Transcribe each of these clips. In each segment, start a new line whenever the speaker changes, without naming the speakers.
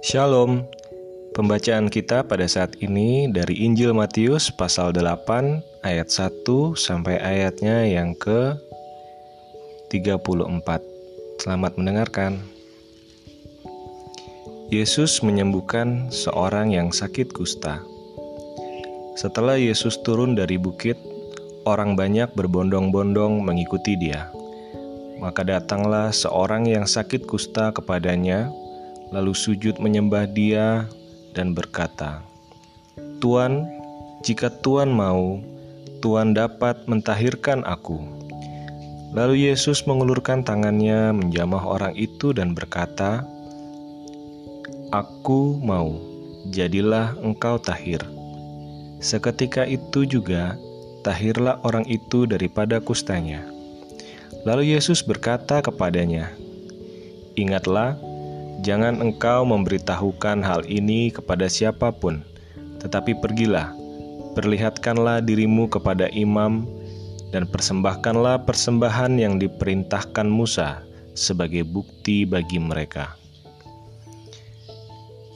Shalom. Pembacaan kita pada saat ini dari Injil Matius pasal 8 ayat 1 sampai ayatnya yang ke 34. Selamat mendengarkan. Yesus menyembuhkan seorang yang sakit kusta. Setelah Yesus turun dari bukit, orang banyak berbondong-bondong mengikuti dia. Maka datanglah seorang yang sakit kusta kepadanya, lalu sujud menyembah dia dan berkata, "Tuan, jika Tuan mau, Tuan dapat mentahirkan aku." Lalu Yesus mengulurkan tangannya menjamah orang itu dan berkata, "Aku mau, jadilah engkau tahir." Seketika itu juga tahirlah orang itu daripada kustanya. Lalu Yesus berkata kepadanya, "Ingatlah, jangan engkau memberitahukan hal ini kepada siapa pun, tetapi pergilah, perlihatkanlah dirimu kepada imam, dan persembahkanlah persembahan yang diperintahkan Musa sebagai bukti bagi mereka."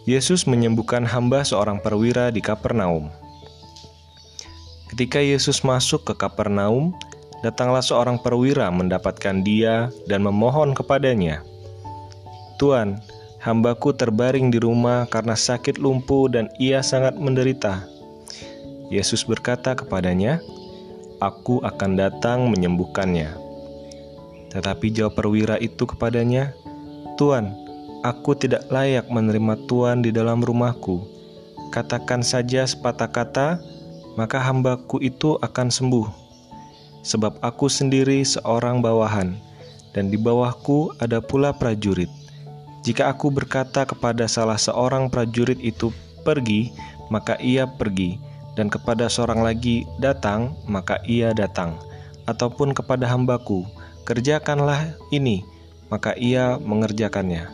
Yesus menyembuhkan hamba seorang perwira di Kapernaum. Ketika Yesus masuk ke Kapernaum, datanglah seorang perwira mendapatkan dia dan memohon kepadanya, "Tuan, hambaku terbaring di rumah karena sakit lumpuh dan ia sangat menderita." Yesus berkata kepadanya, "Aku akan datang menyembuhkannya." Tetapi jawab perwira itu kepadanya, "Tuan, aku tidak layak menerima Tuan di dalam rumahku. Katakan saja sepatah kata, maka hambaku itu akan sembuh." sebab aku sendiri seorang bawahan, dan di bawahku ada pula prajurit. Jika aku berkata kepada salah seorang prajurit itu pergi, maka ia pergi, dan kepada seorang lagi datang, maka ia datang, ataupun kepada hambaku, kerjakanlah ini, maka ia mengerjakannya.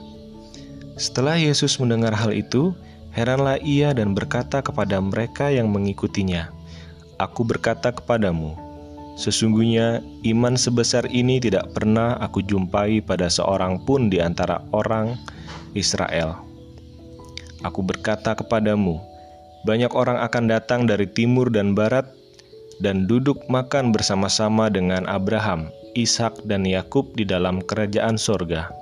Setelah Yesus mendengar hal itu, heranlah ia dan berkata kepada mereka yang mengikutinya, "Aku berkata kepadamu, Sesungguhnya iman sebesar ini tidak pernah aku jumpai pada seorang pun di antara orang Israel. Aku berkata kepadamu, banyak orang akan datang dari timur dan barat dan duduk makan bersama-sama dengan Abraham, Ishak, dan Yakub di dalam kerajaan sorga.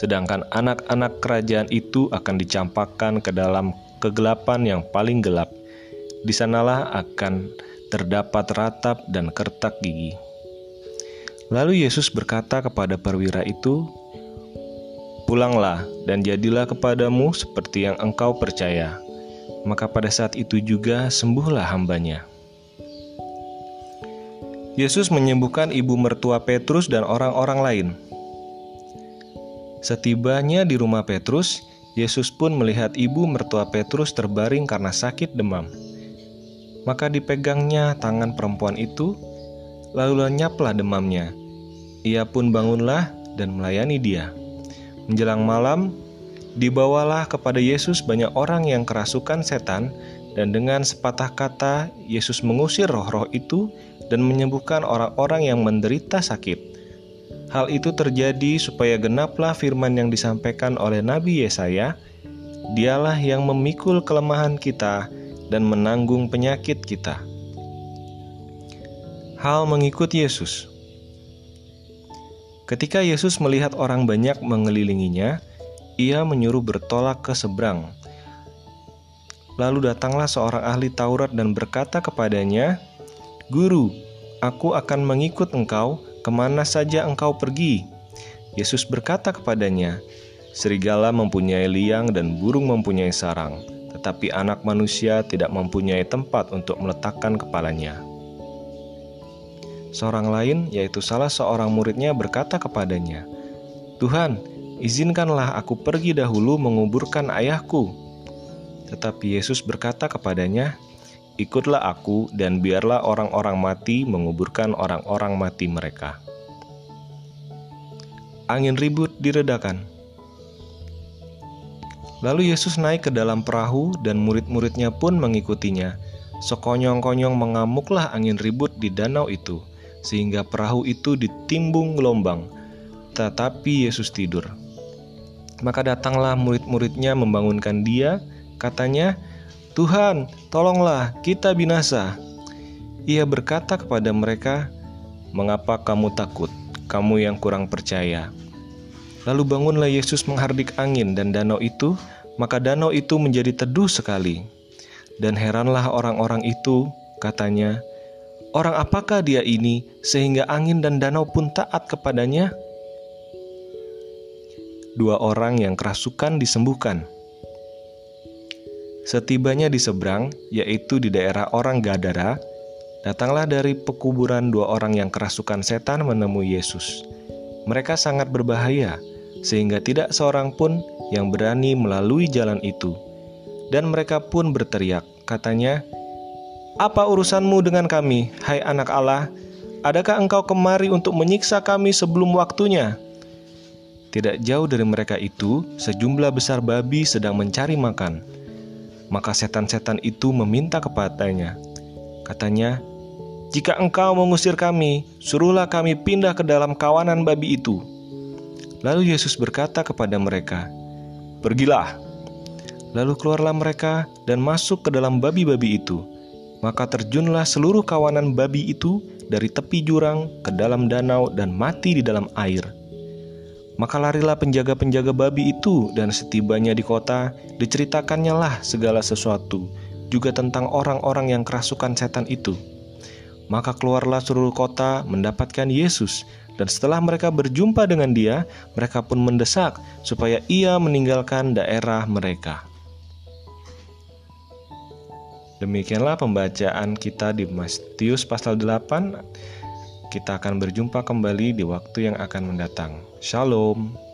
Sedangkan anak-anak kerajaan itu akan dicampakkan ke dalam kegelapan yang paling gelap. Di sanalah akan terdapat ratap dan kertak gigi. Lalu Yesus berkata kepada perwira itu, "Pulanglah dan jadilah kepadamu seperti yang engkau percaya." Maka pada saat itu juga sembuhlah hambanya. Yesus menyembuhkan ibu mertua Petrus dan orang-orang lain. Setibanya di rumah Petrus, Yesus pun melihat ibu mertua Petrus terbaring karena sakit demam. Maka dipegangnya tangan perempuan itu, lalu lenyaplah demamnya. Ia pun bangunlah dan melayani dia. Menjelang malam, dibawalah kepada Yesus banyak orang yang kerasukan setan, dan dengan sepatah kata Yesus mengusir roh-roh itu dan menyembuhkan orang-orang yang menderita sakit. Hal itu terjadi supaya genaplah firman yang disampaikan oleh Nabi Yesaya, "Dialah yang memikul kelemahan kita." Dan menanggung penyakit kita. Hal mengikut Yesus. Ketika Yesus melihat orang banyak mengelilinginya, ia menyuruh bertolak ke seberang. Lalu datanglah seorang ahli Taurat dan berkata kepadanya, "Guru, aku akan mengikut engkau ke mana saja engkau pergi." Yesus berkata kepadanya, "Serigala mempunyai liang dan burung mempunyai sarang, tetapi anak manusia tidak mempunyai tempat untuk meletakkan kepalanya. Seorang lain, yaitu salah seorang muridnya, berkata kepadanya, "Tuhan, izinkanlah aku pergi dahulu menguburkan ayahku." Tetapi Yesus berkata kepadanya, "Ikutlah aku, dan biarlah orang-orang mati menguburkan orang-orang mati mereka." Angin ribut diredakan. Lalu Yesus naik ke dalam perahu dan murid-muridnya pun mengikutinya. Sekonyong-konyong mengamuklah angin ribut di danau itu, sehingga perahu itu ditimbung gelombang. Tetapi Yesus tidur. Maka datanglah murid-muridnya membangunkan dia, katanya, "Tuhan, tolonglah, kita binasa." Ia berkata kepada mereka, "Mengapa kamu takut, kamu yang kurang percaya?" Lalu bangunlah Yesus menghardik angin dan danau itu, maka danau itu menjadi teduh sekali. Dan heranlah orang-orang itu, katanya, "Orang apakah dia ini sehingga angin dan danau pun taat kepadanya?" dua orang yang kerasukan disembuhkan. Setibanya di seberang, yaitu di daerah orang Gadara, datanglah dari pekuburan dua orang yang kerasukan setan menemui Yesus. Mereka sangat berbahaya, sehingga tidak seorang pun yang berani melalui jalan itu. Dan mereka pun berteriak, katanya, "Apa urusanmu dengan kami, hai anak Allah? Adakah engkau kemari untuk menyiksa kami sebelum waktunya?" Tidak jauh dari mereka itu, sejumlah besar babi sedang mencari makan. Maka setan-setan itu meminta kepadanya. Katanya, "Jika engkau mengusir kami, suruhlah kami pindah ke dalam kawanan babi itu." Lalu Yesus berkata kepada mereka, "Pergilah." Lalu keluarlah mereka dan masuk ke dalam babi-babi itu. Maka terjunlah seluruh kawanan babi itu dari tepi jurang ke dalam danau dan mati di dalam air. Maka larilah penjaga-penjaga babi itu dan setibanya di kota diceritakannya lah segala sesuatu juga tentang orang-orang yang kerasukan setan itu. Maka keluarlah seluruh kota mendapatkan Yesus dan setelah mereka berjumpa dengan dia, mereka pun mendesak supaya ia meninggalkan daerah mereka. Demikianlah pembacaan kita di Matius pasal 8 kita akan berjumpa kembali di waktu yang akan mendatang. Shalom.